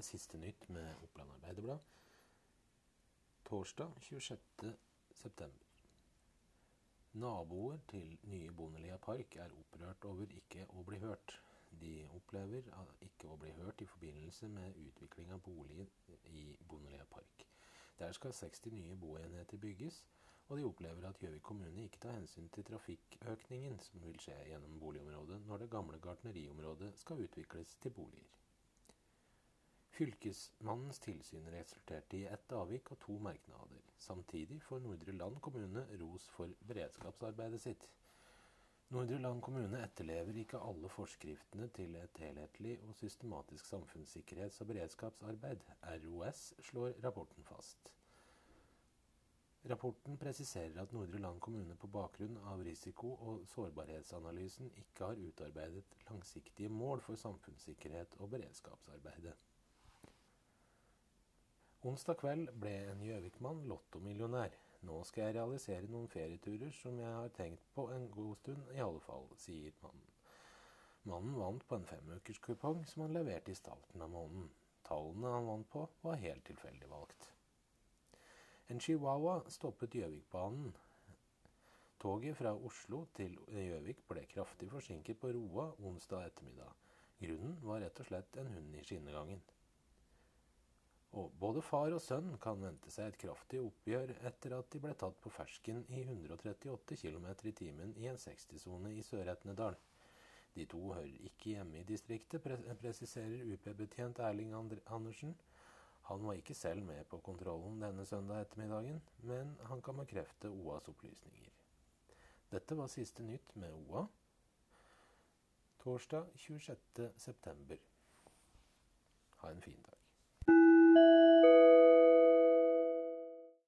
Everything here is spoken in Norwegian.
siste nytt med Oppland Arbeiderblad. Torsdag 26.9. Naboer til nye Bondelia Park er opprørt over ikke å bli hørt. De opplever ikke å bli hørt i forbindelse med utvikling av boliger i Bondelia Park. Der skal 60 nye boenheter bygges, og de opplever at Gjøvik kommune ikke tar hensyn til trafikkøkningen som vil skje gjennom boligområdet når det gamle gartneriområdet skal utvikles til boliger. Fylkesmannens tilsyn resulterte i ett avvik og to merknader. Samtidig får Nordre Land kommune ros for beredskapsarbeidet sitt. Nordre Land kommune etterlever ikke alle forskriftene til et helhetlig og systematisk samfunnssikkerhets- og beredskapsarbeid. ROS slår rapporten fast. Rapporten presiserer at Nordre Land kommune på bakgrunn av risiko- og sårbarhetsanalysen ikke har utarbeidet langsiktige mål for samfunnssikkerhet og beredskapsarbeidet. Onsdag kveld ble en Gjøvik-mann lottomillionær. Nå skal jeg realisere noen ferieturer som jeg har tenkt på en god stund, i alle fall, sier mannen. Mannen vant på en femukerskupong som han leverte i starten av måneden. Tallene han vant på, var helt tilfeldig valgt. En chihuahua stoppet Gjøvikbanen. Toget fra Oslo til Gjøvik ble kraftig forsinket på Roa onsdag ettermiddag. Grunnen var rett og slett en hund i skinnegangen. Og både far og sønn kan vente seg et kraftig oppgjør etter at de ble tatt på fersken i 138 km i timen i en 60-sone i Sør-Etnedal. De to hører ikke hjemme i distriktet, presiserer UP-betjent Erling Andersen. Han var ikke selv med på kontrollen denne søndag ettermiddagen, men han kan bekrefte OAs opplysninger. Dette var siste nytt med OA. Torsdag 26.9. Ha en fin dag.